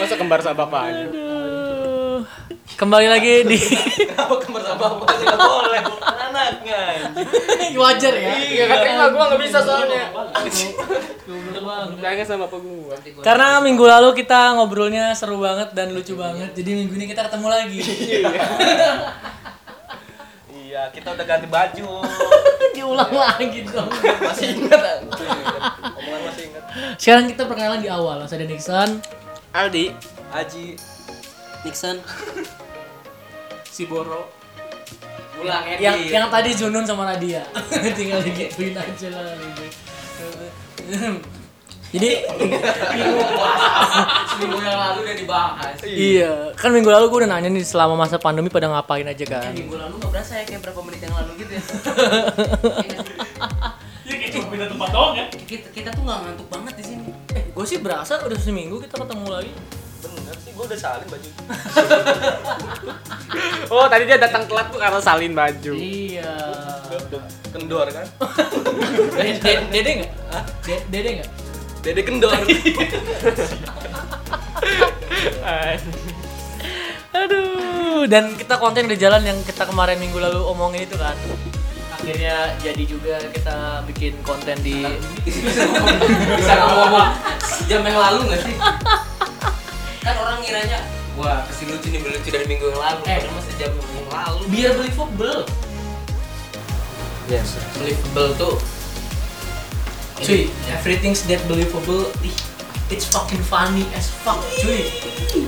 Masa kembar sama bapaknya? Aduh. Kembali lagi di Kenapa kembar sama bapak sih nggak boleh? Anaknya. wajar ya. Iya katanya gua nggak bisa soalnya. Sayangnya sama bapak gua. Karena minggu lalu kita ngobrolnya seru banget dan lucu banget. Jadi minggu ini kita ketemu lagi. Iya, kita udah ganti baju. Diulang lagi dong. Masih ingat? Omongan masih ingat. Sekarang kita perkenalan di awal. Langsung ada Nixon. Aldi, Aji. Nixon si Boro. Ulang Yang yang tadi Junun sama Nadia. Tinggal digituin aja lah. Jadi Seminggu yang lalu udah dibahas iya, kan minggu lalu gue udah nanya nih selama masa pandemi pada ngapain aja kan. Minggu lalu gak berasa ya kayak berapa menit yang lalu gitu ya Ya kayak cuma pindah tempat doang ya. kita, kita tuh gak ngantuk banget di sini Eh, gue sih berasa udah seminggu kita ketemu lagi. Bener sih, gua udah salin baju. Oh tadi dia datang telat tuh karena salin baju. Iya. Kendor kan? De- de- Dede nggak? De- Dede nggak? Dede kendor. Aduh, dan kita konten di jalan yang kita kemarin minggu lalu omongin itu kan. Akhirnya jadi juga kita bikin konten di bisa ngomong sejam yang lalu gak sih? kan orang ngiranya wah kasih lucu nih lucu dari minggu yang lalu Eh. padahal mah sejam yang lalu biar believable. Yes. believable tuh Cuy, everything's that believable. Ih, it's fucking funny as fuck, cuy.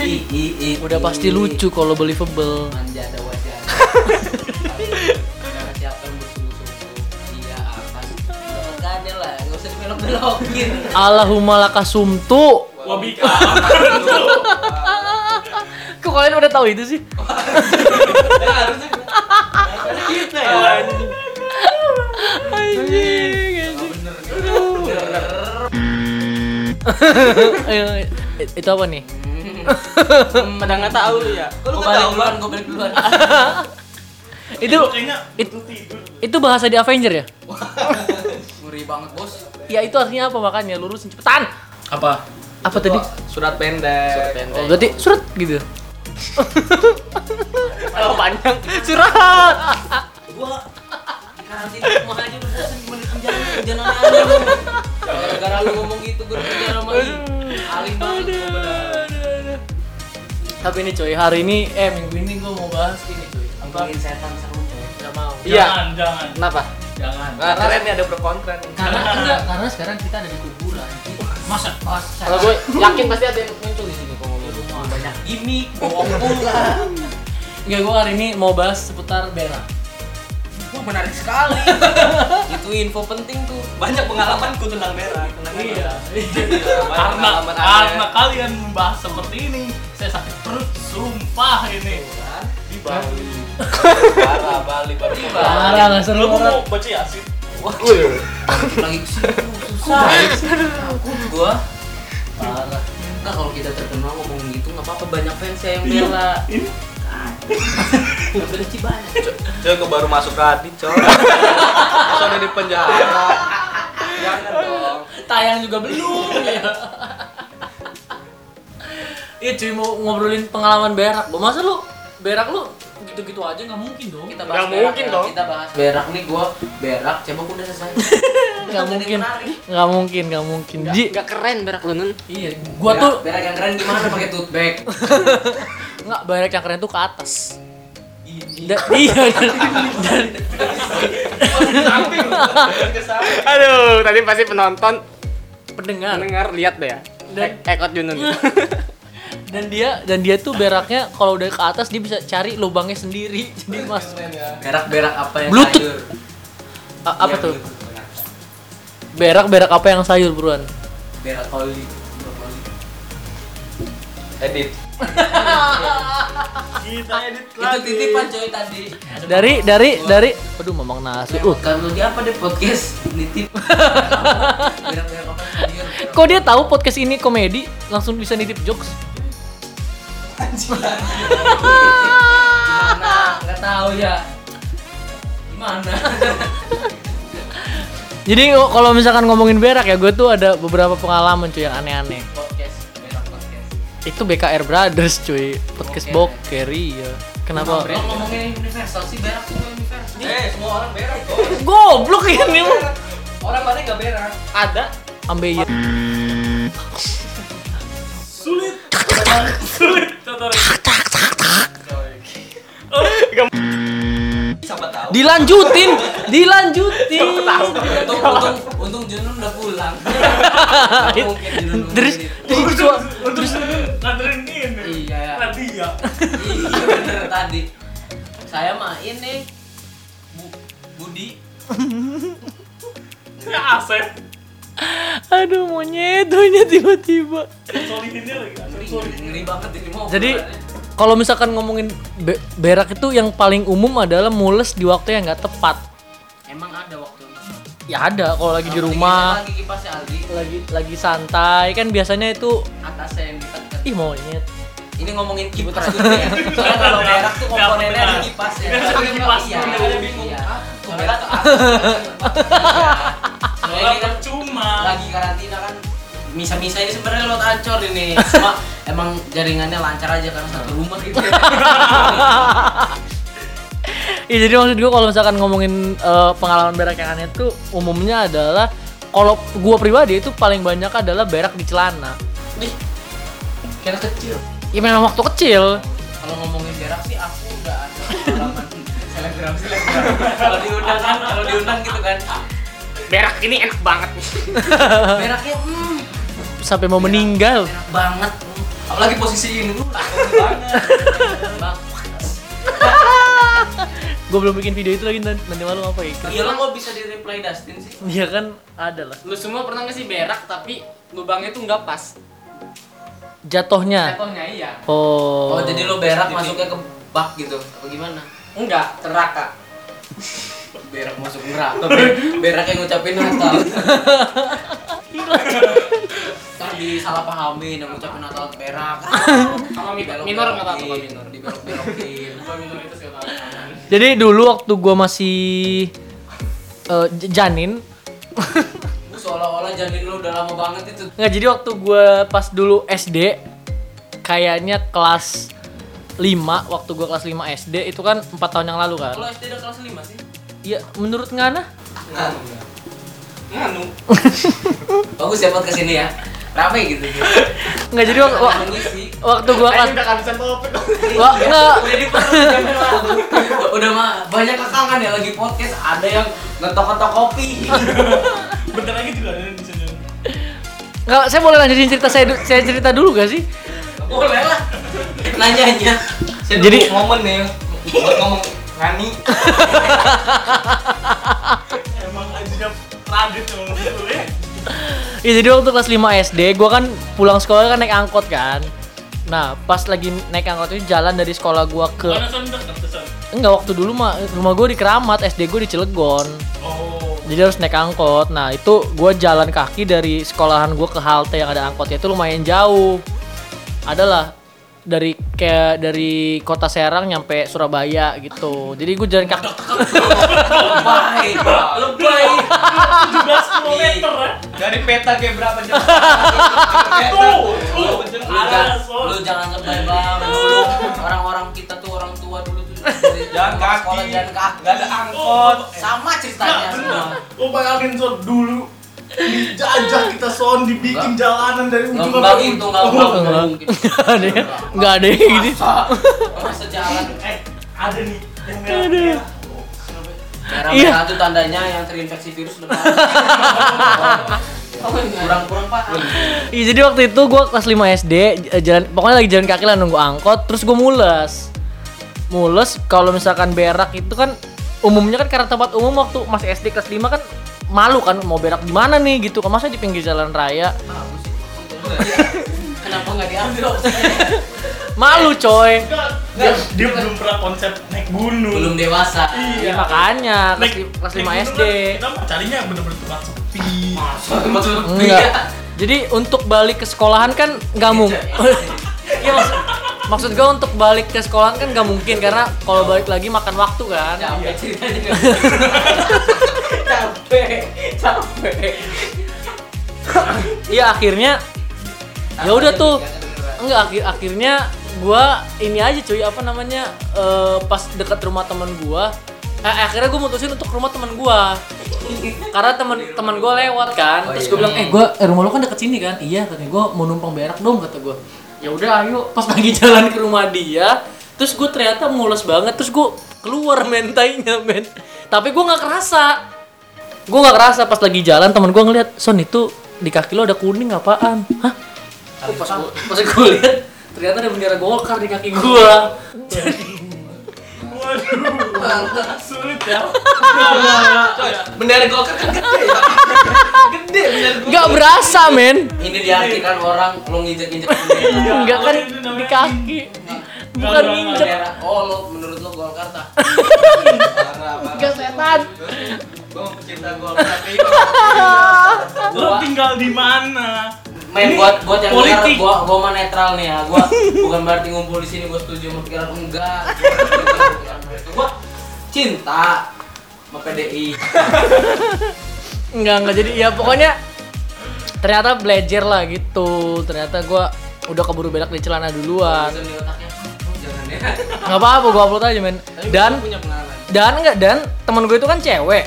i, i, i, Udah pasti lucu kalau believable. manja ada wajah Karena siapa yang bersungguh-sungguh dia akan makanya lah nggak usah dibelok-belokin Allahumma lakasumtu. Wabika. Kok kalian udah tahu itu sih? ya harusnya Kita ya. Anjing, itu apa nih? Pada nggak tahu lu ya. gue Lu nggak tahu, duluan gue balik duluan itu it- itu itu bahasa di Avenger ya? ngeri banget bos Ya itu artinya apa makanya lurusin cepetan. Apa? Apa tadi? Surat pendek. Surat pendek. Oh, berarti surat gitu. Oh panjang. Surat. gua karantina rumah aja udah bosan di penjara lu gara-gara lu ngomong gitu gue penjara sama lu alim banget Tapi ini coy, hari ini eh minggu ini gue mau bahas ini coy. Apa? setan seru coy Gak mau. Iya. Jangan, jangan. Kenapa? Jangan. Nah, keren nih ada pro kontra nih. Karena enggak, karena sekarang kita ada di kuburan. Masa? Kalau gue yakin pasti ada yang muncul di sini kalau ngomong. Banyak gimmick bohong pula Enggak, gue hari ini mau bahas seputar berak. Wah menarik sekali itu info penting tuh Banyak pengalamanku tentang merah. Tenang aja. Banyak Karena karena kalian membahas seperti ini, saya sakit perut. Sumpah ini. Di Bali. Parah Bali baru Bali. Parah nggak seru Lu banget. mau baca yasin? lagi ke sini tuh susah takut gua parah Enggak kalau kita terkenal ngomong gitu nggak apa-apa banyak fans ya yang bela Ini Benci banyak Coy, gue baru masuk Radit, coy. Masa udah di penjara. Jangan dong. Tayang juga belum ya. Iya cuy mau ngobrolin pengalaman berak. Masa lu berak lu gitu-gitu aja nggak mungkin dong. kita Nggak bahas berak mungkin ya. dong. kita bahas berak nih gua berak cebok udah selesai Nggak mungkin. Nggak mungkin, nggak mungkin. Ji, Gak keren berak lu nun. iya, gua tuh berak yang keren gimana pakai tote bag nggak berak yang keren tuh ke atas. Da- iya dan, dan Aduh, tadi pasti penonton pendengar mendengar lihat deh ya. Dan- Ek- Ekot Junun. dan dia dan dia tuh beraknya kalau udah ke atas dia bisa cari lubangnya sendiri jadi mas berak berak apa yang Bluetooth. sayur A- apa Iya, tuh Bluetooth. berak berak apa yang sayur buruan berak oli. Edit. Kita edit itu lagi. titipan coy tadi. Dari dari dari. Aduh mamang nasi. Uh kalau dia apa deh podcast? Nitip. Kok dia tahu podcast ini komedi? Langsung bisa nitip jokes? Gimana? Nggak tahu ya. Gimana? Jadi oh, kalau misalkan ngomongin berak ya, gue tuh ada beberapa pengalaman cuy yang aneh-aneh. Podcast. Itu BKR Brothers cuy, podcast Boker. boker iya. Kenapa? Lo ngomongin universal sih berak semua universal. Eh, semua orang berak kok. Goblok ini mah. Orang mana nggak berak? Ada. Ambe iya. Sulit. Sulit. Contoh Siapa tahu? Dilanjutin, dilanjutin. Untung, untung, untung Junun udah pulang. Mungkin Junun Terus terus Untuk nganterin ini. Iya. Nadia. itu. Iya bener tadi. Saya mah ini Bu, Budi. Ya Asep. aduh monyet monyet tiba-tiba. Solihinnya lagi. Asep Ngeri, solihin. ngeri banget ini mau. Jadi kalau misalkan ngomongin be- berak itu yang paling umum adalah mules di waktu yang nggak tepat. emang ada waktunya. Ya ada kalau lagi di rumah, Lagi kipasnya Aldi lagi lagi santai kan biasanya itu atasnya yang ditekan. ih monyet. Ini ngomongin kipas dulu ya. Soalnya kalau berak tuh komponennya ada kipas ya. Ada kipas. Iya. Bingung. Iya. Ah, Soalnya tuh atas. Soalnya kan cuma. lagi karantina kan misa-misa ini sebenarnya lo ancor ini. Cuma emang jaringannya lancar aja karena satu rumah gitu. Iya jadi maksud gue kalau misalkan ngomongin eh, pengalaman berak yang aneh tuh umumnya adalah kalau gue pribadi itu paling banyak adalah berak di celana. Nih. Kira kecil. Ya memang waktu kecil. Kalau ngomongin berak sih aku udah ada pengalaman selebgram selebgram. Kalau diundang kan, kalau diundang gitu kan. Berak ini enak banget nih. Beraknya hmm, Sampai mau meninggal. enak banget. Apalagi posisi ini tuh enak banget. Bang. Gue belum bikin video itu lagi nanti, nanti malu apa ya? Iya lo kok bisa di reply Dustin sih? Iya kan ada lah. Lu semua pernah nggak sih berak tapi lubangnya tuh nggak pas? Jatuhnya. Jatuhnya iya. Oh. Oh, jadi lo berak masuknya ke bak gitu? Apa gimana? Enggak, teraka. Berak masuk neraka. Be- Berak yang ngucapin Natal. Yang ngucapin Natal berak. Kalau mi- minor nggak apa-apa kalau minor. Dibelok-belokin. Jadi dulu waktu gue masih eh, j- janin, seolah-olah janin lu udah lama banget itu. nggak jadi waktu gue pas dulu SD, kayaknya kelas 5 waktu gue kelas 5 SD itu kan empat tahun yang lalu kan. Kalau SD udah kelas 5 sih? Iya, menurut Ngana? Nganu. Nganu. Bagus ya buat ke sini ya. Rame gitu. Nggak jadi waktu, waktu gue kelas Ayo udah kehabisan topik. Wah, nggak. Udah mah banyak kekangan ya lagi podcast ada yang ngetok-ngetok kopi. Bentar lagi juga ada di sini. Saya boleh lanjutin cerita saya, saya cerita dulu gak sih? Boleh lah. Nanyanya. Saya Jadi- momen nih buat ngomong ngani. Emang aja Radit ngomong gitu ya. Ya jadi waktu kelas 5 SD, gue kan pulang sekolah kan naik angkot kan. Nah, pas lagi naik angkot itu jalan dari sekolah gua ke enggak waktu dulu mah rumah gue di Keramat, SD gue di Cilegon. Oh. Jadi harus naik angkot. Nah, itu gua jalan kaki dari sekolahan gua ke halte yang ada angkotnya itu lumayan jauh. Adalah dari kayak dari kota Serang nyampe Surabaya gitu. Jadi gue jalan kaki. Lebay. Lebay. 17 km ya. Dari peta kayak berapa jam? Tuh, tuh. Lu jangan, lu lebay bang. Dulu orang-orang kita tuh orang tua dulu tuh Jalan kaki. jalan kaki. Gak ada angkot. Sama ceritanya semua. Lo bayangin son dulu dijajah kita son dibikin jalanan dari ujung sampai ujung. nggak nggak nggak mungkin. Nggak ada ya? Nggak ada ya gini. Masa, jalan Eh, ada nih yang Aduh. merah. merah-merah itu tandanya yang terinfeksi virus udah kurang-kurang pak. Iya jadi waktu itu gue kelas 5 SD j- jalan pokoknya lagi jalan kaki lah nunggu angkot terus gue mules mules kalau misalkan berak itu kan umumnya kan karena tempat umum waktu masih SD kelas 5 kan malu kan mau berak di mana nih gitu kan. Masa di pinggir jalan raya. Kenapa nggak diambil? Malu coy. Dia, dia belum pernah konsep naik gunung. Belum dewasa. ya, makanya. Kelas, Naik- kelas naik 5 gunung SD kan Kita carinya bener-bener tempat sepi. Enggak. Jadi untuk balik ke sekolahan kan nggak mungkin. Iya maksud, maksud gue untuk balik ke sekolahan kan nggak mungkin karena kalau balik lagi makan waktu kan. Ceritanya. Capek capek. Iya akhirnya ya udah tuh. Enggak akhir akhirnya gua ini aja cuy apa namanya eh, pas dekat rumah teman gua eh, akhirnya gua mutusin untuk ke rumah teman gua. Karena teman teman gua lewat kan. Terus gua bilang eh gua eh, rumah lu kan deket sini kan? Iya katanya gua mau numpang berak dong kata gua. Ya udah ayo. Pas lagi jalan ke rumah dia terus gua ternyata mulus banget terus gua keluar mentainya men. Tapi gua nggak kerasa gue nggak kerasa pas lagi jalan teman gue ngeliat son itu di kaki lo ada kuning apaan? Hah? Oh, pas gue pas gue lihat ternyata ada bendera golkar di kaki gue Waduh. Sulit ya. bendera golkar kan gede ya? Gede bendera golkar. Nggak berasa men. Ini diartikan orang lo nginjek injek nggak kan di kaki. Bukan nginjek. Bendera. Oh lo menurut lo golkar tak? Nggak setan Gue mau pecinta gol tapi Lo tinggal di mana? main buat buat yang Politik. gua gua mah netral nih ya. Gua bukan berarti ngumpul di sini gua setuju sama pikiran enggak. Gua cinta sama PDI nggak nggak jadi ya pokoknya ternyata belajar lah gitu. Ternyata gue udah keburu berak di celana duluan. Bosan di otaknya. Jangan ya. Nggak apa-apa gue upload aja men. Dan dan enggak dan teman gue itu kan cewek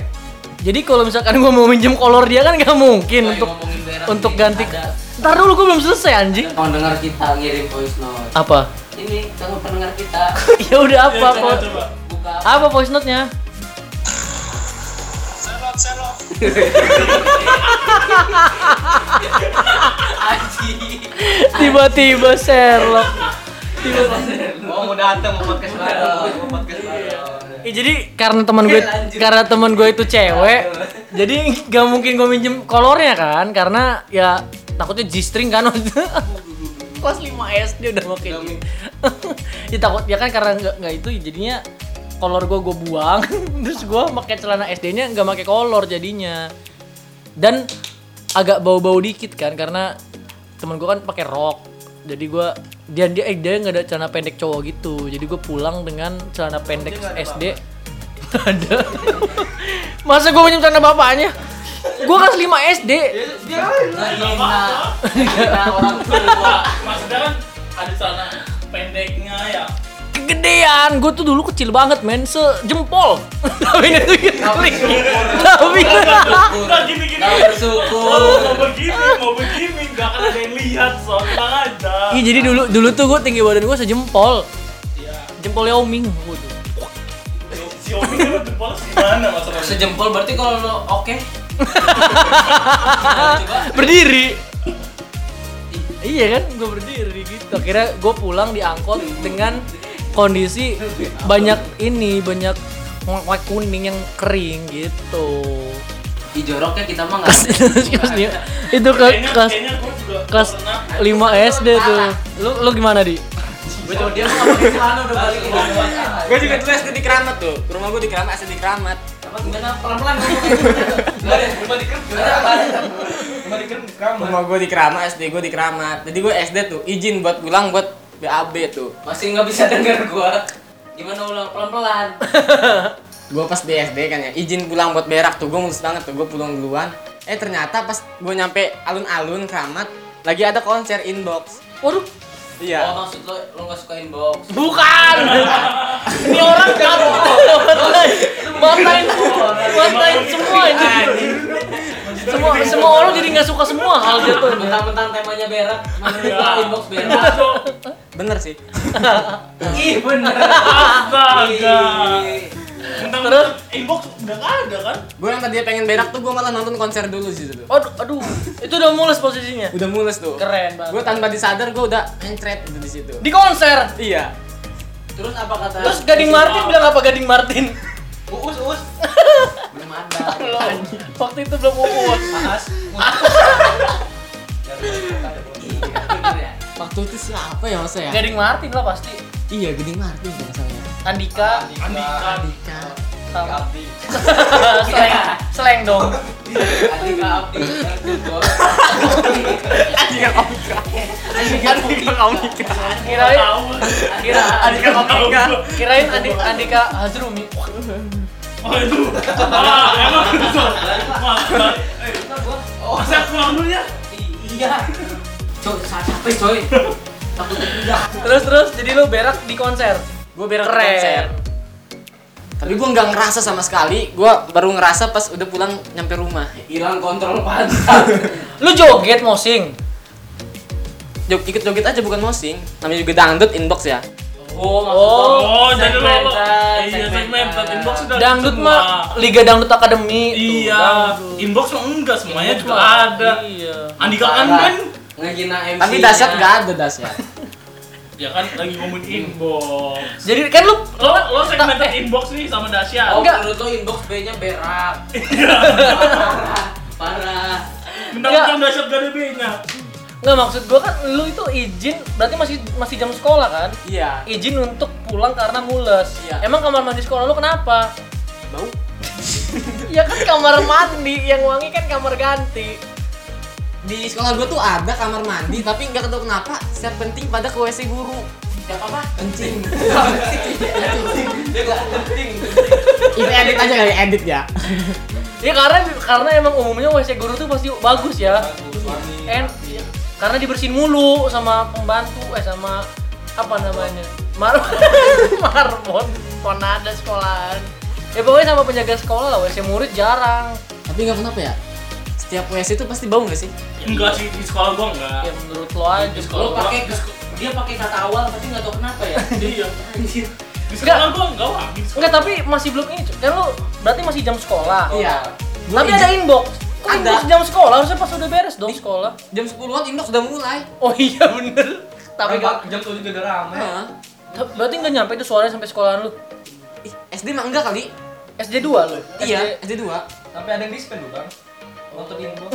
jadi kalau misalkan gue mau minjem kolor dia kan nggak mungkin Lagi untuk untuk ganti ada. Ntar dulu gue belum selesai anjing. Mau dengar kita ngirim voice note. Apa? Ini sama pendengar kita. Ya udah apa Ya, apa? coba, coba. buka. Apa voice note nya aji tiba-tiba Sherlock. Tiba Oh mau datang mau podcast bareng, mau podcast Eh, jadi karena teman gue karena teman gue itu cewek jadi gak mungkin gue minjem kolornya kan karena ya takutnya G-string kan. Waktu itu. kelas 5 SD udah mau kayak gitu. ya takut ya kan karena nggak nggak itu jadinya kolor gue gue buang. Terus gue pakai celana SD nya nggak pakai kolor jadinya. Dan agak bau-bau dikit kan karena temen gue kan pakai rok jadi gue dia dia eh, dia nggak ada celana pendek cowok gitu. Jadi gue pulang dengan celana pendek SD Nggak ada masa gue pinjam celana bapaknya? Gue kelas 5 SD ngehina orang tua Maksudnya kan ada celana pendeknya ya. Kegedean. Gue tuh dulu kecil banget men. Sejempol. Tapi itu tapi tapi Enggak gini-gini. nggak bersyukur. Oh, mau begini, mau begini, nggak akan ada yang lihat, so tenang aja. Iya jadi dulu dulu tuh gue tinggi badan gue sejempol. Iya. jempol Yao Ming waduh Si Omi kan jempol gimana masalahnya? sejempol berarti kalau lo oke? Berdiri. Iya. Kan? Gue berdiri gitu. Akhirnya gue pulang diangkut dengan kondisi banyak ini banyak white kuning yang kering gitu di joroknya kita mah nggak itu ke Kayaknya, kelas kelas 5 SD tuh lu lu gimana di Gue dia pakai celana udah balik. Gue juga dulu SD di Keramat tuh. Rumah gue di Keramat, SD di Keramat. Pelan-pelan? Rumah di Keramat. Rumah gue di Keramat, SD gue di Keramat. Jadi gue SD tuh izin buat pulang buat BAB tuh. Masih nggak bisa denger gua. Gimana ulang pelan-pelan? Gue pas di SD kan ya, izin pulang buat berak tuh. Gue mulus banget tuh, gue pulang duluan. Eh ternyata pas gue nyampe alun-alun Keramat, lagi ada konser inbox. waduh Iya. Oh maksud lo lo nggak suka inbox? bukan ini orang kan matain matain semua ini semua semua orang jadi nggak suka semua hal gitu Mentang-mentang temanya berak, mana lupa inbox berak. Bener sih. Ih bener. Astaga. Ih. Mentang Terus? inbox udah ada kan? Gue yang tadinya pengen berak tuh gue malah nonton konser dulu sih tuh. aduh aduh itu udah mulus posisinya Udah mulus tuh. keren banget Gue tanpa disadar gue udah mencret itu di situ. di konser Iya. Terus apa kata? terus Gading Martin bilang apa Gading Martin Uus uus. Belum ada. waktu itu belum uus Mas. Waktu itu siapa ya masa ya? Gading Martin lah pasti Iya, Gede Martin masalahnya. Andika Andika. Dika. sama seleng seleng dong Andika Abdi. Andika Komika. Andika Komika. kirain kira Andika Komika. kirain Andi, Andika Hazrumi Waduh. Wah, emang gitu. Wah, eh, saya pulang dulu ya. Iya. Saat capek coy. Takut tidak. Terus terus jadi lu berak di konser. Gue berak di Keren. konser. Tapi gue nggak ngerasa sama sekali. Gue baru ngerasa pas udah pulang nyampe rumah. Hilang kontrol pantat. Lu joget mosing. Jog, ikut joget aja bukan mosing. Namanya juga dangdut inbox ya. Oh, Oh, jadi lo Iya, segmented. Inbox sudah Dangdut semua. mah Liga Dangdut Akademi. Iya, inbox mah enggak semuanya Inbox juga mah, ada. Iya. Andika kan Ngehina MC. Tapi dasyat gak ada dasyat. ya kan lagi ngomongin inbox. Jadi kan lu Lo lo segmented inbox nih sama Dasya. Oh, Enggak. menurut lo inbox B-nya berak. Parah. Parah. Mentang-mentang Dasya gak ada B-nya. nggak maksud gua kan lu itu izin berarti masih masih jam sekolah kan? Iya. Izin untuk pulang karena mules. Iya. Emang kamar mandi sekolah lu kenapa? Bau. ya kan kamar mandi yang wangi kan kamar ganti. Di sekolah gue tuh ada kamar mandi, tapi nggak tahu kenapa setiap penting pada ke WC guru. Siapa apa? Kencing. Dia gak penting. Itu edit aja kali edit ya. Ya karena karena emang umumnya WC guru tuh pasti bagus ya. En karena dibersihin mulu sama pembantu eh sama apa namanya? Mar marbon ponada sekolahan. Ya pokoknya sama penjaga sekolah lah WC murid jarang. Tapi nggak kenapa ya? Setiap WC itu pasti bau nggak sih? Enggak sih di sekolah gua enggak. Ya menurut lo aja. Di Lo sekolah gua. pakai dia pakai kata awal tapi nggak tahu kenapa ya. Iya. Anjir. Di sekolah gua enggak. Di sekolah. Enggak tapi masih belum ini. Kan lu berarti masih jam sekolah. Iya. Gua Tapi ada inbox. Kok Ada. inbox jam sekolah? Harusnya pas udah beres dong sekolah. jam 10-an inbox udah mulai. Oh iya bener. Tapi kan jam 7 juga udah rame. Heeh. berarti nggak nyampe itu suaranya sampai sekolahan lu. Ih, SD mah enggak kali. SD 2 lu. Iya, SD 2. Sampai ada yang dispen loh, Bang. Nonton inbox.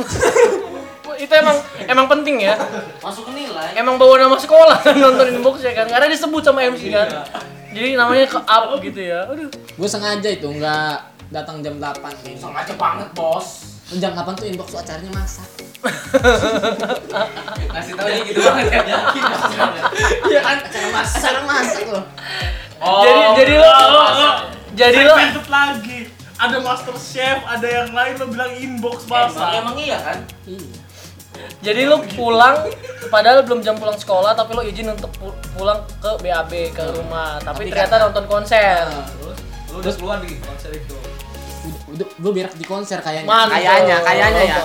Itu emang emang penting ya. Masuk nilai. Emang bawa nama sekolah kan nonton inbox ya kan. Karena disebut sama MC kan. Jadi namanya ke up gitu ya. Aduh. Gue sengaja itu nggak datang jam 8 kayaknya. Sengaja banget, Bos. Jam 8 tuh inbox tuh acaranya masak. Ngasih tahu gitu banget ya. Iya kan acara masak. Acara masak loh. Oh, Jadi jadi lo Lo lo jadi lo lagi. Ada master chef, ada yang lain lo bilang inbox emang, masak. emang iya kan? Iya. jadi lo pulang padahal belum jam pulang sekolah tapi lo izin untuk pu- pulang ke BAB ke rumah. Tapi Tapi ternyata karena- nonton konser. Terus lu udah keluar di konser itu. Udah, gue berak di konser kayaknya. Mantap. Kayaknya, kayaknya ya.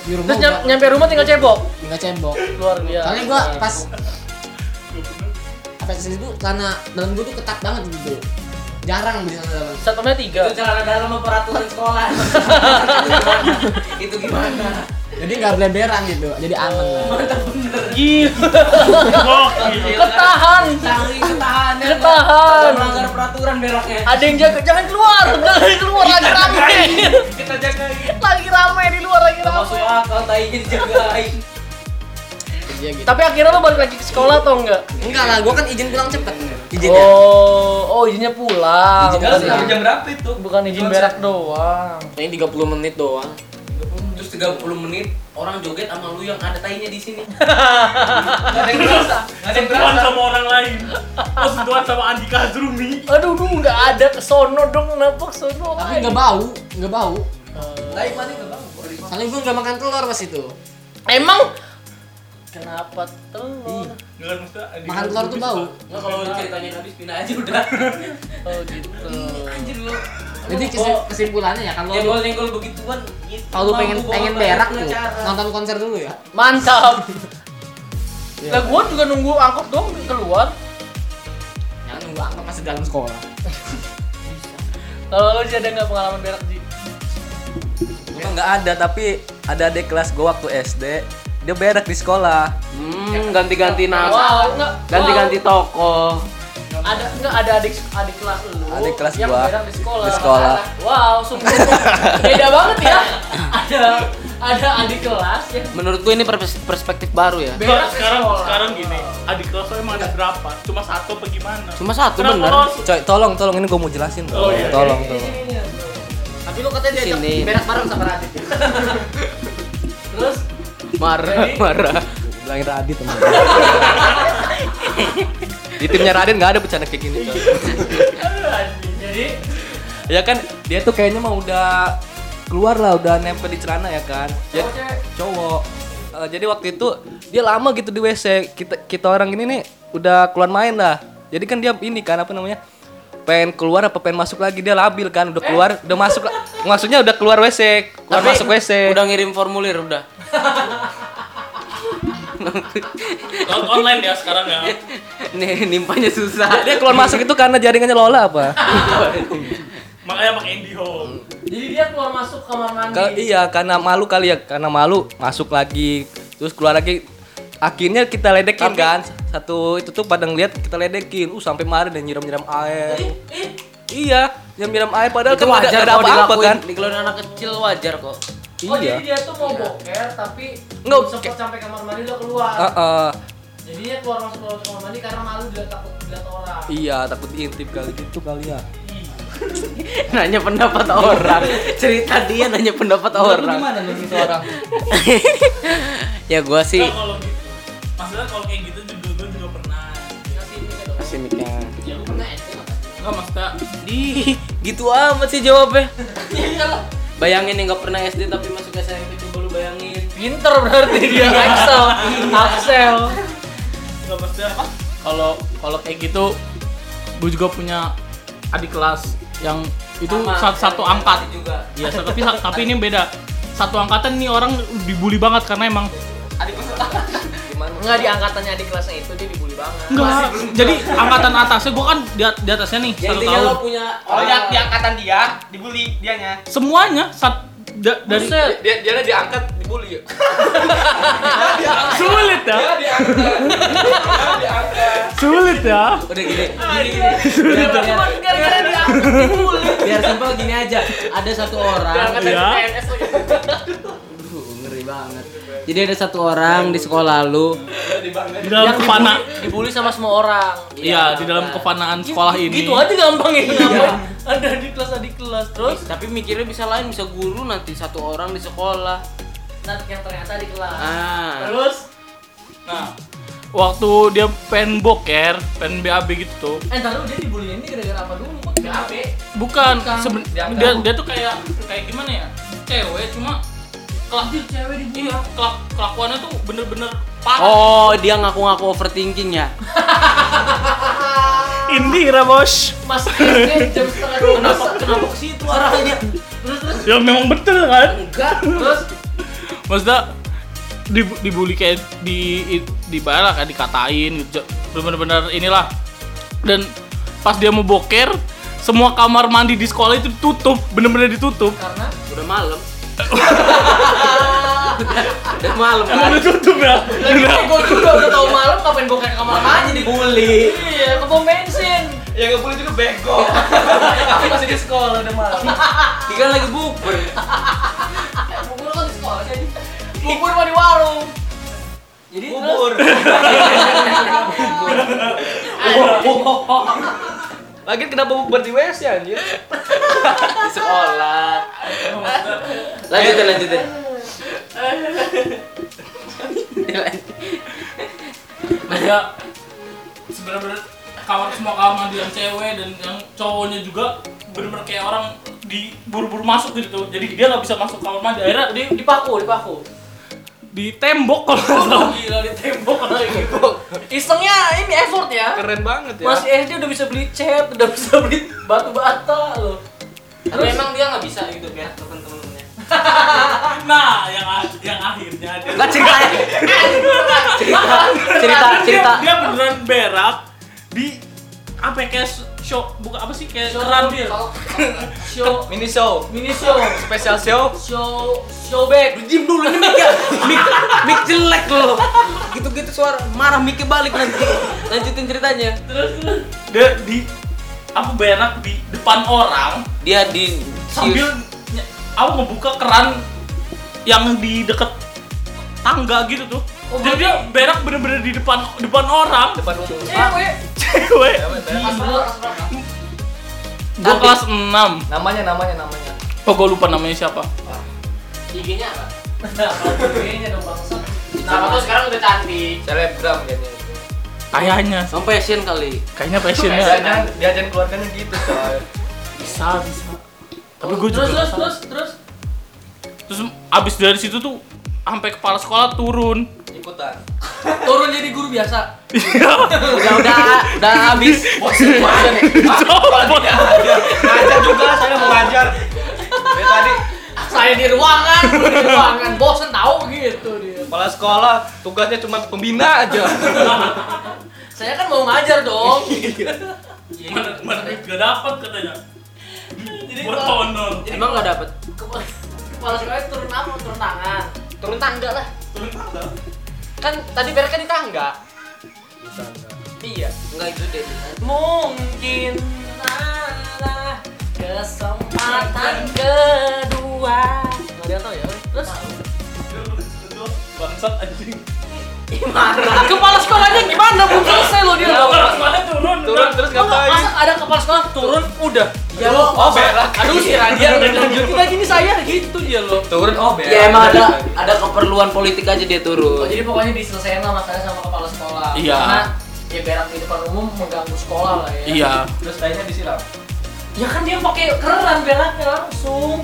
Di rumah Terus nyam- nyampe rumah tinggal cebok. tinggal cebok. Luar biasa. Soalnya gue pas apa sih itu karena dalam gue tuh ketat banget gitu. Jarang di sana dalam. Satpamnya tiga. Itu celana dalam sama peraturan sekolah. itu gimana? Jadi nggak bereberan gitu. Jadi aman lah. Gila. Gokil. Ketahan. Saking ketahan ya. Ketahan. Melanggar peraturan beraknya. Ada yang jaga, jangan keluar, jangan keluar lagi rame. Kita jagain. lagi rame di luar lagi Gak masuk rame. akal tainya dijagain. Iya gitu. Tapi akhirnya lo balik lagi ke sekolah atau enggak? Enggak lah, gue kan izin pulang cepet. Izinnya. Oh, oh izinnya pulang. Izin Bukan, jam berapa itu? bukan izin berak doang. Ini 30 menit doang. Terus 30 menit orang joget sama lu yang ada tainya di sini. Gak ada yang berasa. Gak ada yang berasa. sama orang lain. Oh, sentuhan sama Andika Azrumi. Aduh, duh, nggak ada ke sono dong, kenapa ke sono? Tapi nggak bau, nggak bau. Tai mana enggak bang? Soalnya gue nggak makan telur pas itu. Emang kenapa telur? Enggak kan maksudnya Andika Makan telur tuh bau. Enggak kalau ceritanya habis pindah aja udah. Oh gitu. Anjir lu. Jadi kesim- kesimpulannya ya kalau lu Nyenggol-nyenggol begituan gitu. kalau lu pengen pengen berak tuh nonton konser dulu ya. Mantap. Iya. Lah gua juga nunggu angkot dong keluar. Jangan nunggu angkot masih dalam sekolah. Kalau lo sih ada nggak pengalaman berak Ji? Gua nggak ada tapi ada adik kelas gua waktu SD dia berak di sekolah. Hmm, ganti-ganti Wow, nama. enggak. Ganti-ganti toko. Ada enggak ada adik adik kelas lu Adik kelas yang gua. berak di sekolah. Di sekolah. Wow, super. Beda banget ya. Ada ada adik kelas yang Menurut gue ini pers- perspektif baru ya. Berak sekarang sekolah. sekarang gini, adik kelas lo emang ada berapa? Cuma satu apa gimana? Cuma satu Kenapa bener. lo- Coy, tolong tolong ini gua mau jelasin. Oh, iya. Tolong tolong. Tapi lu katanya diajak berak bareng sama Radit. ya? Terus Marah, marah. Bilangin Radit teman. Di timnya Radit nggak ada bercanda kayak gini. Coy. jadi ya kan dia tuh kayaknya mah udah keluar lah udah nempel di celana ya kan ya, cowok Eh, jadi waktu itu dia lama gitu di WC kita kita orang ini nih udah keluar main lah jadi kan dia ini kan apa namanya pengen keluar apa pengen masuk lagi dia labil kan udah keluar udah masuk maksudnya udah keluar WC keluar Tapi masuk WC Udah ngirim formulir udah. Lewat online ya sekarang ya. Nih nimpanya susah. dia keluar masuk itu karena jaringannya Lola apa Makanya pakai IndiHome. Jadi dia keluar masuk kamar mandi. Ka- iya karena malu kali ya karena malu masuk lagi terus keluar lagi akhirnya kita ledekin kan satu itu tuh pada ngeliat kita ledekin uh sampai mari dan nyiram-nyiram air iya nyiram-nyiram air padahal Itu kan ada, wajar ada kok apa-apa kan Dikeluarin anak kecil wajar kok. Oh iya jadi dia tuh mau boker tapi Nggak, sempet sampai kamar mandi udah keluar. Heeh. Jadi dia keluar masuk keluar kamar mandi karena malu dilihat takut dilihat orang. iya takut diintip kali gitu kali ya nanya pendapat orang. Cerita dia nanya pendapat orang. gimana nih itu orang ya gua sih Nah, kalau gitu. Maksudnya kalau kayak gitu juga gue juga pernah. kasih mic-nya. Ya gue pernah Enggak maksudnya Di gitu amat sih jawabnya. Bayangin yang nggak pernah SD tapi masuk SMP coba lu bayangin. Pinter berarti dia Axel. Axel. Enggak maksudnya kalau kalau kayak gitu gue juga punya adik kelas yang itu Sama, satu, satu angkat. juga. Iya, tapi tapi ini beda. Satu angkatan nih orang dibully banget karena emang Enggak di angkatannya di kelasnya itu dia dibully banget. enggak. Jadi angkatan atasnya gua kan di, di atasnya nih Ya satu tahun. lo punya Oh ya di angkatan dia dibully dianya. Semuanya sat, da- dari Buset. dia dia diangkat dibully ya sulit ya. Sulit ya. udah gini. Gini gini. Biar, biar, gara-gara dia dibully. biar simpel gini aja. Ada satu orang. Ya. Ngeri banget. Jadi ada satu orang di sekolah lu. Di dalam kefana. Dibully sama semua orang. Iya, di dalam kefanaan sekolah ini. Gitu aja gampang ya. Ngapain? Ada di kelas ada di kelas terus Tapi mikirnya bisa lain, bisa guru nanti satu orang di sekolah. nah yang ternyata di kelas. Ah. Terus Nah, waktu dia pengen boker, pengen BAB gitu tuh. eh ntar dulu dia dibully ini gara-gara apa dulu? Kok BAB? Bukan, Bukan. dia, dia tuh kayak kayak gimana ya? Cewek cuma kelak cewek dibully. iya, kelak, kelakuannya tuh bener-bener parah. Oh, dia ngaku-ngaku overthinking ya? Indira, Bos. Mas SD jam setengah dua. Kenapa kenapa ke situ arahnya? Terus terus Ya memang betul kan? Enggak. terus Maksudnya dibu- dibully kayak di di bala kayak dikatain gitu. Bener-bener inilah. Dan pas dia mau boker, semua kamar mandi di sekolah itu tutup, bener-bener ditutup. karena Udah malam. Udah malam Emang kan? udah tutup ya? Udah. gue juga udah tau malam ngapain gue kayak kamar mandi dibully. Iya, ke pom bensin. ya nggak boleh juga bego tapi masih di sekolah udah malam kan lagi bukber. Bubur kan di sekolah jadi. Bubur mah di warung. Jadi bubur lagi kenapa bubur di WC anjir Di sekolah. Lanjutin lanjutin. ya sebenarnya kamar semua kamar mandi yang cewek dan yang cowoknya juga bener-bener kayak orang di buru-buru masuk gitu jadi dia nggak bisa masuk kamar mandi akhirnya di dipaku, dipaku. Di tembok kalau nggak salah. Gila di tembok kalau gitu. Isengnya ini effort ya. keren banget ya Masih SD udah bisa beli cat, udah bisa beli batu bata loh. Tapi emang dia nggak bisa gitu kayak temen-temennya. nah yang yang akhirnya dia Enggak cerita. cerita cerita cerita. dia, dia beneran berak di apa ya, kayak show bukan apa sih kayak keran dia Show mini show mini show, special show show show back. Diem dulu ini mic ya. Mic, mic jelek loh. Gitu-gitu suara marah mic balik nanti. Lanjutin ceritanya. dia di apa berak di depan orang Dia di sambil apa ngebuka keran yang di deket tangga gitu tuh Oh, jadi dia berak bener-bener di depan depan orang depan umum Cewek. Cewek gua kelas 6 namanya namanya namanya. Oh gua lupa namanya siapa. IG-nya apa? Kayaknya dong bangsa. Nah, tuh sekarang udah cantik. selebgram kayaknya. Kayaknya. Sama passion kali. kayaknya dia passionnya. dia jangan keluarganya gitu coy. Bisa bisa. Tapi gue juga terus terus terus terus. Terus abis dari situ tuh sampai kepala sekolah turun. Ikutan. turun jadi guru biasa. udah udah udah habis bosan bosan Ngajar juga saya mau ngajar. Dia tadi Saya di ruangan, di ruangan, bosen tahu gitu dia. kepala sekolah tugasnya cuma pembina aja. Saya kan mau ngajar dong. Mana mana gak dapat katanya. Buat honor. emang nggak dapet Kepala, kepala sekolah turun apa? Turun tangan. turun tangga lah Turun tangga. Kan tadi beraknya di tangga iya Enggak itu deh. Mungkin ada kesempatan kedua. Nggak ada yang tahu ya? Terus Bangsat anjing. Kepala sekolahnya gimana? Belum selesai loh dia. Kepala sekolah turun. Turun terus Masa ngapain? ada kepala sekolah turun udah. ya lo Oh, berak. Aduh si Radia udah lanjutin lagi nih saya gitu dia loh. Turun oh berak. Ya emang ada ada keperluan politik aja dia Oh, turun. jadi pokoknya diselesain lah masalahnya sama kepala sekolah. Iya. Karena ya berak di depan umum mengganggu sekolah lah ya. Iya. Terus tadinya disiram. Ya kan dia pakai keran beraknya langsung.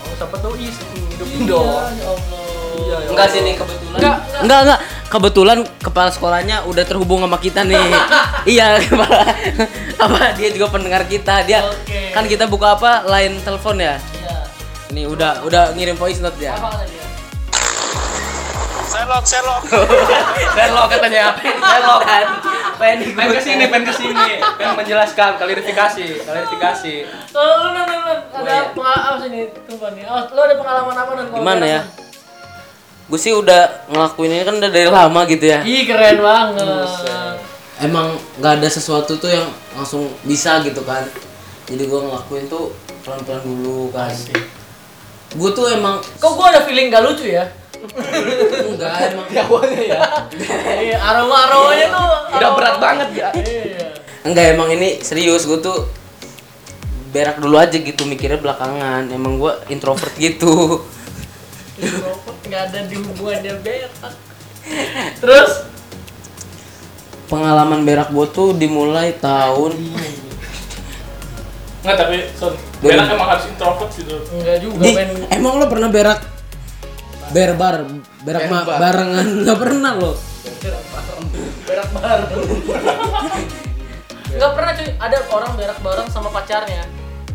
Oh, siapa tahu is hidup Dong. Ya Allah. Iya, ya Enggak sih nih kebetulan. Enggak, enggak, enggak. Kebetulan kepala sekolahnya udah terhubung sama kita nih. iya, kepala apa dia juga pendengar kita. Dia Oke. kan kita buka apa? Line telepon ya. Iya. Ini udah udah ngirim voice note ya. Apa kata dia? Serlok katanya. Serlok. Pengen pengen ke sini, pengen ke sini. Pengen menjelaskan, klarifikasi, klarifikasi. Oh, lu lu. ada pengalaman apa sih nih? Tunggu nih. Oh, lu ada pengalaman apa kalau Gimana ya? Gue sih udah ngelakuin ini kan udah dari lama gitu ya. Ih, keren banget. Emang nggak ada sesuatu tuh yang langsung bisa gitu kan. Jadi gue ngelakuin tuh pelan-pelan dulu kan. Gue tuh emang Kok gua ada feeling gak lucu ya? enggak emang Awalnya ya. Iya, aroma-aromanya tuh Udah berat banget ya. Iya. Enggak emang ini serius gue tuh berak dulu aja gitu mikirnya belakangan emang gue introvert gitu nggak ada di hubungannya berak. Terus pengalaman berak gue tuh dimulai tahun Enggak tapi son. Dari- Berak emang harus introvert sih tuh. enggak juga di men. emang lo pernah berak berbar berak ma- barengan nggak pernah lo berak bareng. Enggak pernah cuy, ada orang berak bareng sama pacarnya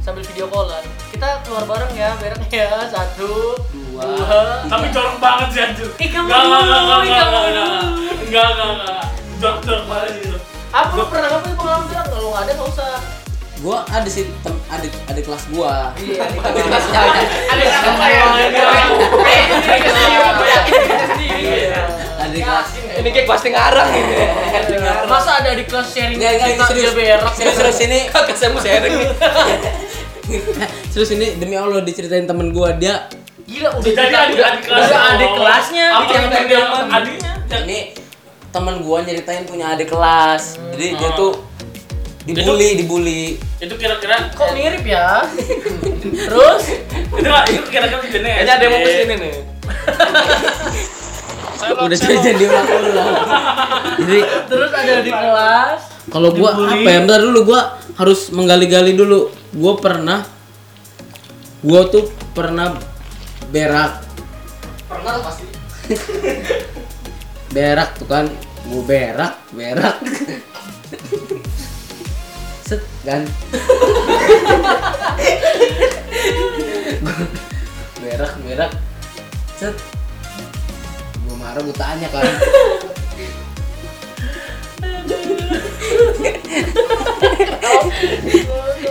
sambil video callan. Kita keluar bareng ya, beraknya ya. Satu, dua, Tapi jorok banget sih anjir. Ih, kamu Enggak, enggak, dulu, enggak, ih, enggak, kamu enggak, dulu. enggak, enggak, enggak. Jorok-jorok banget gitu. Apa lu pernah ngapain pengalaman berak? Kalau nggak ada nggak usah. gue ada sih tem adik adik kelas gue Iya, di kelasnya ada. Ada siapa ya? adik kelas Ini kayak pasti ngarang ini. Masa ada di kelas sharing Enggak, enggak, ini cerita serius. serius serius ini Kagak saya mau sharing serius ini demi allah diceritain temen gue dia Gila udah Jadi adik udah- adik kelas. udah adik kelasnya. Apa Yang yang adiknya? ini temen gue nyeritain punya adik kelas jadi dia tuh dibully dibully Itu kira-kira Kok mirip ya? Terus itu lah, itu kira-kira jenis. Kayaknya ada yang mau ke sini nih. udah jadi dia ulang jadi terus ada di kelas. kalau gua apa ya bentar dulu gua harus menggali-gali dulu gua pernah gua tuh pernah berak. Pernah pasti. berak tuh kan. Gua berak berak. Set kan berak berak. Set. Gua marah gua tanya kan.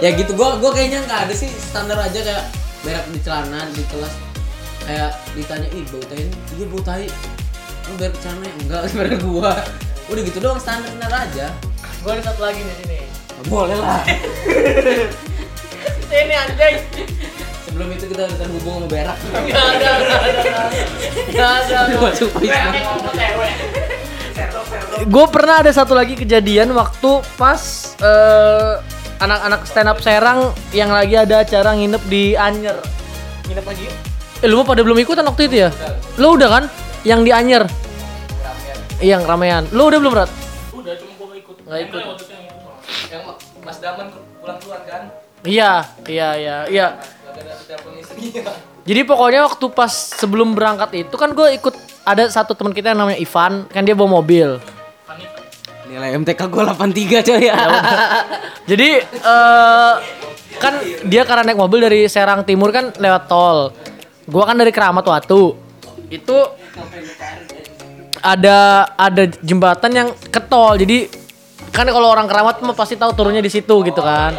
Ya gitu gua gua kayaknya nggak ada sih standar aja kayak berak di celana di kelas kayak ditanya ih bau tai ini iya bau tai lu di celana ya? enggak berak gua udah gitu doang standar standar aja Gua ada satu lagi di sini. boleh lah Ini anjing. sebelum itu kita udah terhubung sama berak Enggak ada, enggak ada. Enggak ada. Voice note. Gue pernah ada satu lagi kejadian waktu pas eh, anak-anak stand up Serang yang lagi ada acara nginep di Anyer. Nginep lagi? Eh lu mah pada belum ikutan waktu itu ya? Lu udah kan? Yang di Anyer. Iya, yang ramean. Lu udah belum, Rat? Udah cuma gua nggak ikut. Nggak ikut. Yang Mas Daman pulang duluan kan? Iya, iya, iya, iya. Jadi pokoknya waktu pas sebelum berangkat itu kan gue ikut ada satu teman kita yang namanya Ivan, kan dia bawa mobil. Nilai MTK gue 83 coy ya. Jadi eh kan dia karena naik mobil dari Serang Timur kan lewat tol. Gua kan dari Keramat Watu. Itu ada ada jembatan yang ke tol. Jadi kan kalau orang Keramat mah pasti tahu turunnya di situ gitu kan.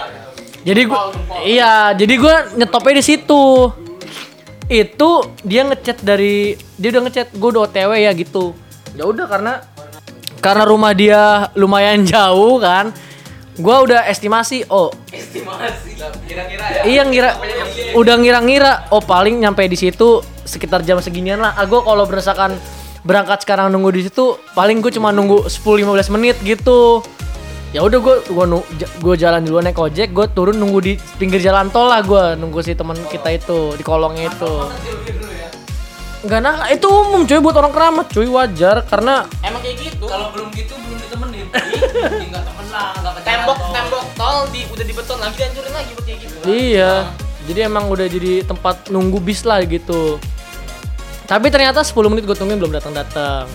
Jadi gua iya, jadi gua nyetopnya di situ. Itu dia ngechat dari dia udah ngechat gua udah OTW ya gitu. Ya udah karena karena rumah dia lumayan jauh kan. Gua udah estimasi oh Iya ngira udah ngira-ngira oh paling nyampe di situ sekitar jam seginian lah. Ah, gua kalau berdasarkan berangkat sekarang nunggu di situ paling gue cuma nunggu 10 15 menit gitu. Ya udah gua gua nu- j- gua jalan duluan naik ojek, gua turun nunggu di pinggir jalan tol lah gua nunggu si teman kita itu di kolongnya itu. Enggak nah itu umum cuy buat orang keramat cuy wajar karena Emang kayak gitu. Kalau belum gitu belum ditemenin. Enggak temen lah, enggak tembok tembok tol di udah dibeton lagi dihancurin lagi buat kayak gitu. Iya. Jadi emang udah jadi tempat nunggu bis lah gitu. Tapi ternyata 10 menit gue tungguin belum datang-datang.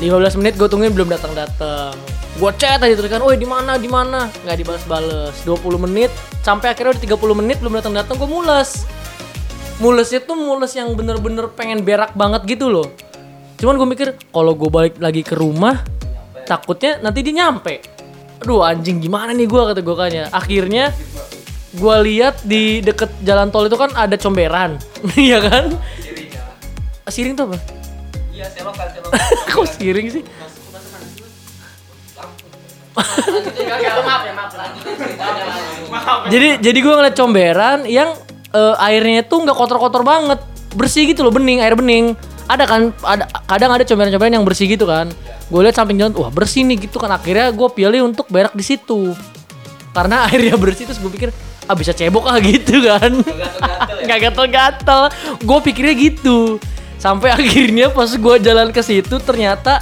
15 menit gue tungguin belum datang-datang. Gue chat aja terus kan, "Woi, di mana? Di mana?" Nggak dibales-bales. 20 menit sampai akhirnya udah 30 menit belum datang-datang gue mules. Mulesnya tuh mules yang bener-bener pengen berak banget gitu loh. Cuman gue mikir kalau gue balik lagi ke rumah takutnya nanti dia nyampe. Aduh anjing gimana nih gue kata gue kayaknya. Akhirnya gue lihat di deket jalan tol itu kan ada comberan, iya kan? Siring tuh apa? Iya, selokan, selokan. Kok siring sih? Jadi jadi gue ngeliat comberan yang eh, airnya tuh nggak kotor-kotor banget, bersih gitu loh, bening, air bening. Ada kan, ada kadang ada comberan-comberan yang bersih gitu kan. Gue lihat samping jalan, wah bersih nih gitu kan. Akhirnya gue pilih untuk berak di situ. Karena airnya bersih terus gue pikir ah bisa cebok ah gitu kan. Nggak gatel-gatel. Gue pikirnya gitu. Sampai akhirnya pas gue jalan ke situ ternyata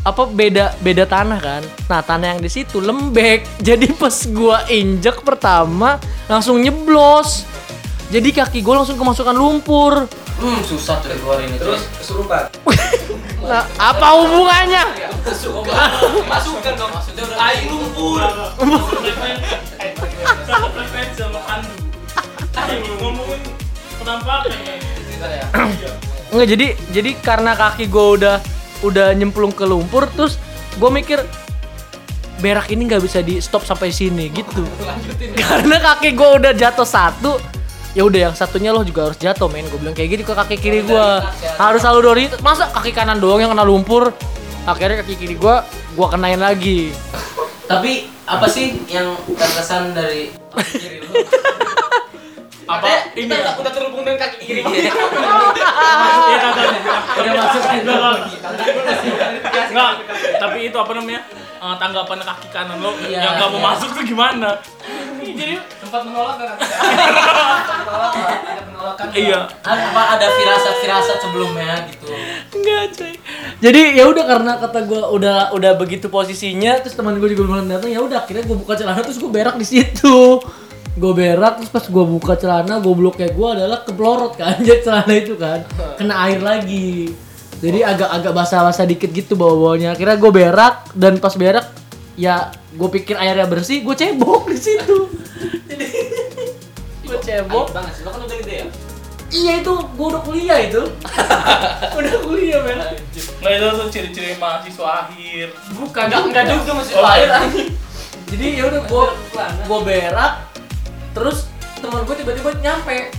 apa beda beda tanah kan. Nah tanah yang di situ lembek. Jadi pas gua injek pertama langsung nyeblos. Jadi kaki gue langsung kemasukan lumpur. Hmm, susah tuh keluarin. Terus kesurupan. Nah, apa hubungannya? Masukkan dong. Maksudnya tai lumpur. Satu frekuensi sama Pandu. Ngomongin penampakan ya. Enggak jadi jadi karena kaki gue udah udah nyemplung ke lumpur terus gue mikir berak ini nggak bisa di stop sampai sini gitu. Karena kaki gue udah jatuh satu ya udah yang satunya lo juga harus jatuh men. Gue bilang kayak gitu ke kaki kiri gue harus selalu dori masa kaki kanan doang yang kena lumpur? Akhirnya kaki kiri gue gue kenain lagi. Tapi apa sih yang terkesan dari kiri lu? Apa? Ini Kita ya? udah- udah terhubung dengan kaki kiri. Iya, Udah masuk Enggak, tapi itu apa namanya? Eh, tanggapan kaki kanan lo Iya, yang nggak mau masuk tuh gimana? Jadi Sempat menolak kan? iya. Ada apa ada firasat-firasat sebelumnya gitu. Enggak coy. Jadi ya udah karena kata gue udah udah begitu posisinya terus teman gue juga belum datang ya udah akhirnya gue buka celana terus gue berak di situ. Gue berak terus pas gue buka celana gobloknya gue adalah keblorot kan jadi celana itu kan kena air lagi. Jadi agak-agak basah-basah dikit gitu bawa-bawanya. Akhirnya gue berak dan pas berak ya gue pikir airnya bersih gue cebok di situ. Jadi gue cebok. banget sih. Lo kan udah gede ya? Iya itu gue udah kuliah itu. udah kuliah men. Nggak itu tuh ciri-ciri mahasiswa akhir. Bukan Enggak, enggak juga masih Oh, lahir iya. anjing. Jadi ya udah gua gua berak terus teman gue tiba-tiba nyampe.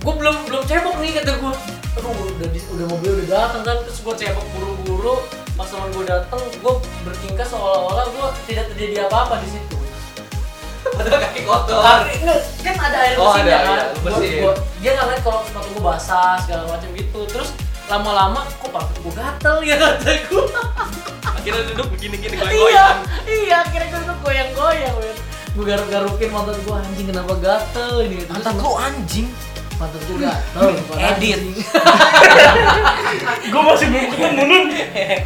Gue belum belum cebok nih kata gue. Aduh udah udah mobil udah datang kan terus gue cebok buru-buru. Pas teman gue datang, gue bertingkah seolah-olah gue tidak terjadi apa-apa di situ. Padahal kaki kotor. Tapi enggak, kan ada air Oh, ada, kan. iya, Gua- bersih. gua- dia nggak lihat kalau sepatu gue basah segala macam gitu. Terus lama-lama kok pantat gue gatel ya kata gue. Akhirnya duduk begini-gini iya goyang-goyang. iya akhirnya gue tuh goyang-goyang gue garuk-garukin mantan gue anjing kenapa gatel ini Mantan lu anjing. Mantan gue gatel bukan Edit. Gue masih belum ketemu nun.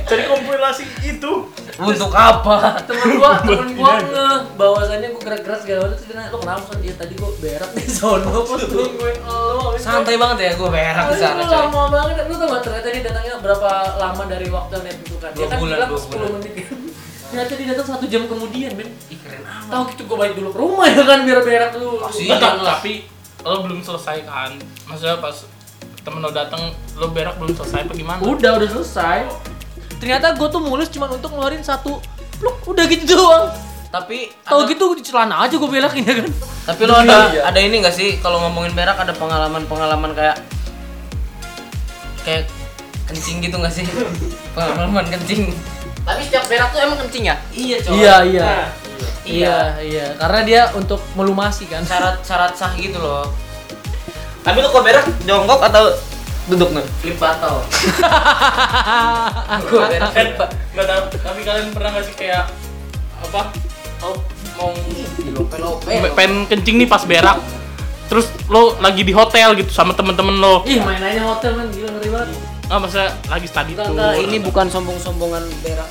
Cari kompilasi itu. Untuk apa? temen gua temen gua nge bahwasannya gua gerak-gerak segala macam terus dia nanya lo kenapa son iya tadi gua berak di sono pas gua nungguin lo Santai banget ya gue berak di sana coy. lama banget lu tau gak ternyata dia datangnya berapa lama dari waktu yang ditentukan dia kan bulan, bilang dua 10 bulan. menit kan ternyata dia datang satu jam kemudian men Ih keren amat. tahu gitu gua balik dulu ke rumah ya kan biar berak dulu Pasti. Tapi lo belum selesai kan maksudnya pas temen lo datang lo berak belum selesai apa gimana udah udah selesai ternyata gua tuh mulus cuma untuk ngeluarin satu pluk udah gitu doang Tapi Tahu ada- gitu di celana aja gue belakin ya kan. Tapi lo ada ada ini gak sih kalau ngomongin berak ada pengalaman-pengalaman kayak kayak kencing gitu gak sih? Pengalaman kencing. Tapi setiap berak tuh emang kencing ya? Iya, coy. Iya iya. Nah, Iya iya. Karena dia untuk melumasi kan. Syarat-syarat sah gitu loh. Tapi lu kok berak jongkok atau duduk nih? Flip battle. Berak. kan nggak tahu tapi kalian pernah nggak sih kayak apa oh, mau Lope-lope. pengen kencing nih pas berak terus lo lagi di hotel gitu sama temen-temen lo Ih mainannya hotel kan gila ngeri banget. ah masa lagi study tour ini bukan sombong-sombongan berak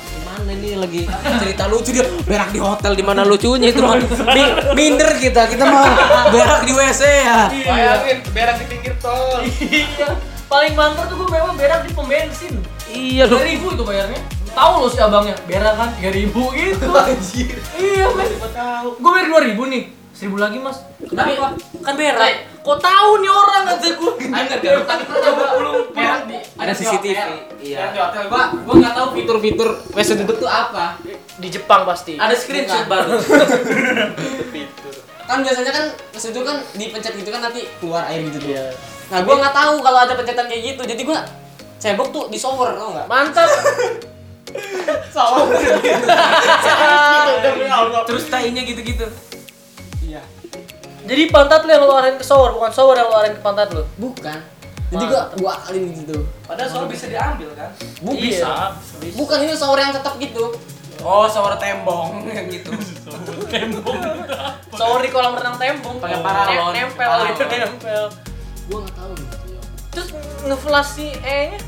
ini lagi cerita lucu dia berak di hotel di mana lucunya itu mah Mi- minder kita kita mau berak di WC ya Bayangin berak di pinggir tol. Iya. Paling mantap tuh gue memang berak di pom bensin. iya lu ribu itu bayarnya. Tahu lo si abangnya berak kan tiga ribu gitu. Anjir. Iya men. tahu. Gue bayar dua ribu nih. Seribu lagi mas. Kenapa? Kan berak. Kok tahu nih orang kata gue? Anjir, Garut tadi coba belum berak di ada CCTV iya di hotel gua gua nggak tahu fitur-fitur WC duduk tuh apa. Di Jepang pasti. Ada screenshot baru. kan biasanya kan WC duduk kan dipencet gitu kan nanti keluar air gitu tuh. Iya. Nah, gua nggak tahu kalau ada pencetan kayak gitu. Jadi gua cebok tuh di shower tau nggak? Mantap. Terus tainya gitu-gitu. Jadi pantat lo yang lo arahin ke shower, bukan shower yang lo arahin ke pantat lo. bukan jadi gua gua akalin gitu tuh Padahal soal bisa diambil kan? Bu, Iya. bisa. Bukan ini shower yang tetap gitu. Oh, shower tembong yang gitu. Shower di kolam renang tembong. Pakai paralon. Nem- Nempel Paralon. gitu, nempel. gua nggak tahu gitu ya Terus nge-flash si E-nya.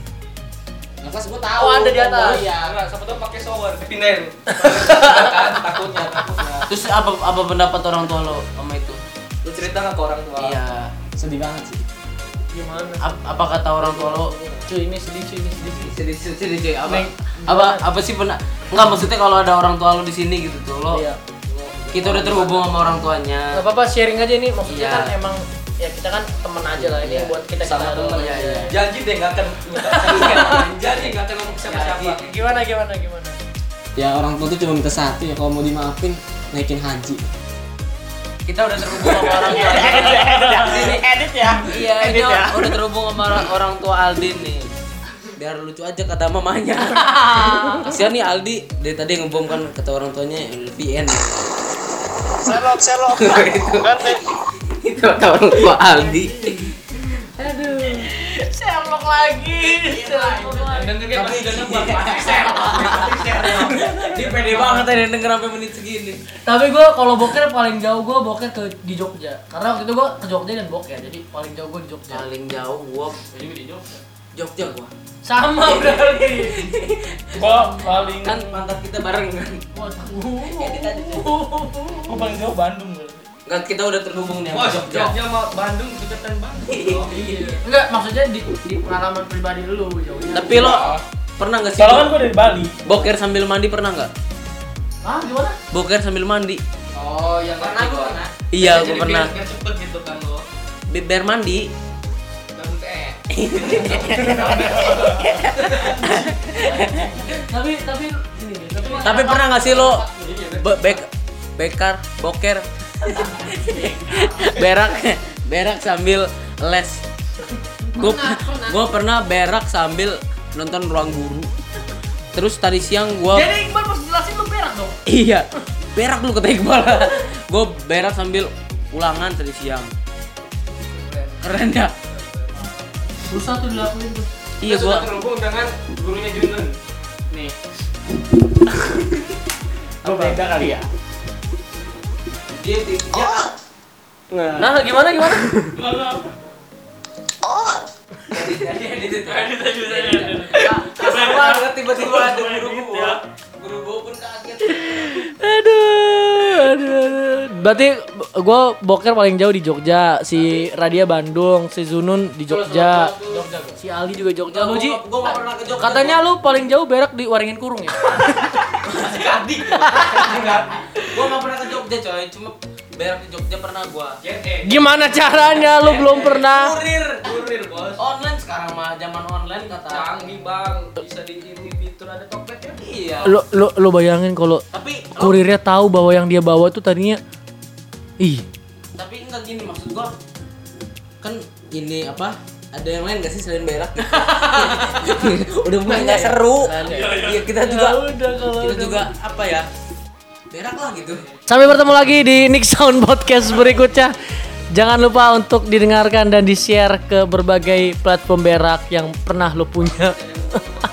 Pas gua tahu Oh, ada di atas. Oh, iya Enggak, siapa tahu pakai shower dipindahin. kan takutnya, takutnya. Terus apa apa pendapat orang tua lo sama itu? Lu cerita nggak ke orang tua? Iya. sedih banget sih Gimana? Ap- apa kata orang tua lo? Cuy, ini sedih cuy, ini sedih cuy. Sedih sedih sedih cuy. Apa? Neng, Apa apa sih pernah? Enggak maksudnya kalau ada orang tua lo di sini gitu tuh lo. Iya. Kita udah terhubung sama orang tuanya. Gak apa-apa sharing aja ini maksudnya Iya. kan emang ya kita kan temen aja lah ini Iya. buat kita Sama kita temen, iya, iya. Janji deh nggak akan janji nggak akan ngomong ke siapa-siapa. Gimana gimana gimana? ya orang tua tuh cuma minta satu ya kalau mau dimaafin naikin haji Kita udah terhubung sama orang tua. Sini edit ya. Iya, ini udah terhubung sama orang, orang tua Aldin nih. Biar lucu aja kata mamanya. Kasihan nih Aldi dari tadi ngebom kan kata orang tuanya VN. Selok, selok. itu, itu kata orang tua Aldi. Sherlock lagi. Sherlock lagi. Dengerin pasti. Dia pede banget tadi denger sampai menit segini. Tapi gue kalau boker paling jauh gue boker ke di Jogja. Karena waktu itu gue ke Jogja dan boker. Jadi paling jauh gue di Jogja. Paling jauh gua Jogja gua. Sama berarti. gua paling Kan pantat kita bareng kan. Waduh. Gua paling jauh Bandung Kan kita udah terhubung nih Wah, Jogja. Jogja sama Bandung deketan banget. Enggak, maksudnya di, di pengalaman pribadi dulu jauhnya. Tapi lo pernah nggak sih Soalnya kan gua dari Bali. boker sambil mandi pernah nggak? Hah, gimana? Boker sambil mandi. Oh, yang Pernah, gua. pernah. Iya, gua pernah. Biar, cepet gitu kan lo. Biar mandi. Tapi tapi ini tapi Tapi pernah nggak sih lo be- bek bekar boker berak berak sambil les gue gue pernah berak sambil nonton ruang guru terus tadi siang gue Jadi Iqbal pas jelasin lu berak dong. iya berak lu kata Iqbal gue berak sambil ulangan tadi siang keren ya Susah tuh dilakuin tuh. iya gue terhubung dengan gurunya Junen. Nih. Gua beda kali ya. Dia oh. Nah. nah, gimana gimana? Nah, tiba-tiba ada guru gua. Guru gua pun kaget. Aduh berarti gue boker paling jauh di Jogja, si Radia Bandung, si Zunun di Jogja, si Ali juga Jogja. Lu Ji, Gua gak pernah ke Jogja. katanya lu paling jauh berak di Waringin Kurung ya? Adik. gua gak pernah ke Jogja coy, cuma berak di Jogja pernah gua. Gimana caranya? Lu belum pernah? Kurir, kurir bos. Online sekarang mah zaman online kata. Canggih bang, bisa di ini fitur ada topetnya. Iya. Lu lu lu bayangin kalau Tapi kurirnya tahu bahwa yang dia bawa tuh tadinya ih. Tapi enggak gini maksud gua kan ini apa ada yang lain gak sih selain berak udah mulai nggak seru. Iya kita juga kita juga apa ya berak lah gitu. Sampai bertemu lagi di Nick Sound Podcast berikutnya. Jangan lupa untuk didengarkan dan di-share ke berbagai platform berak yang pernah lo punya.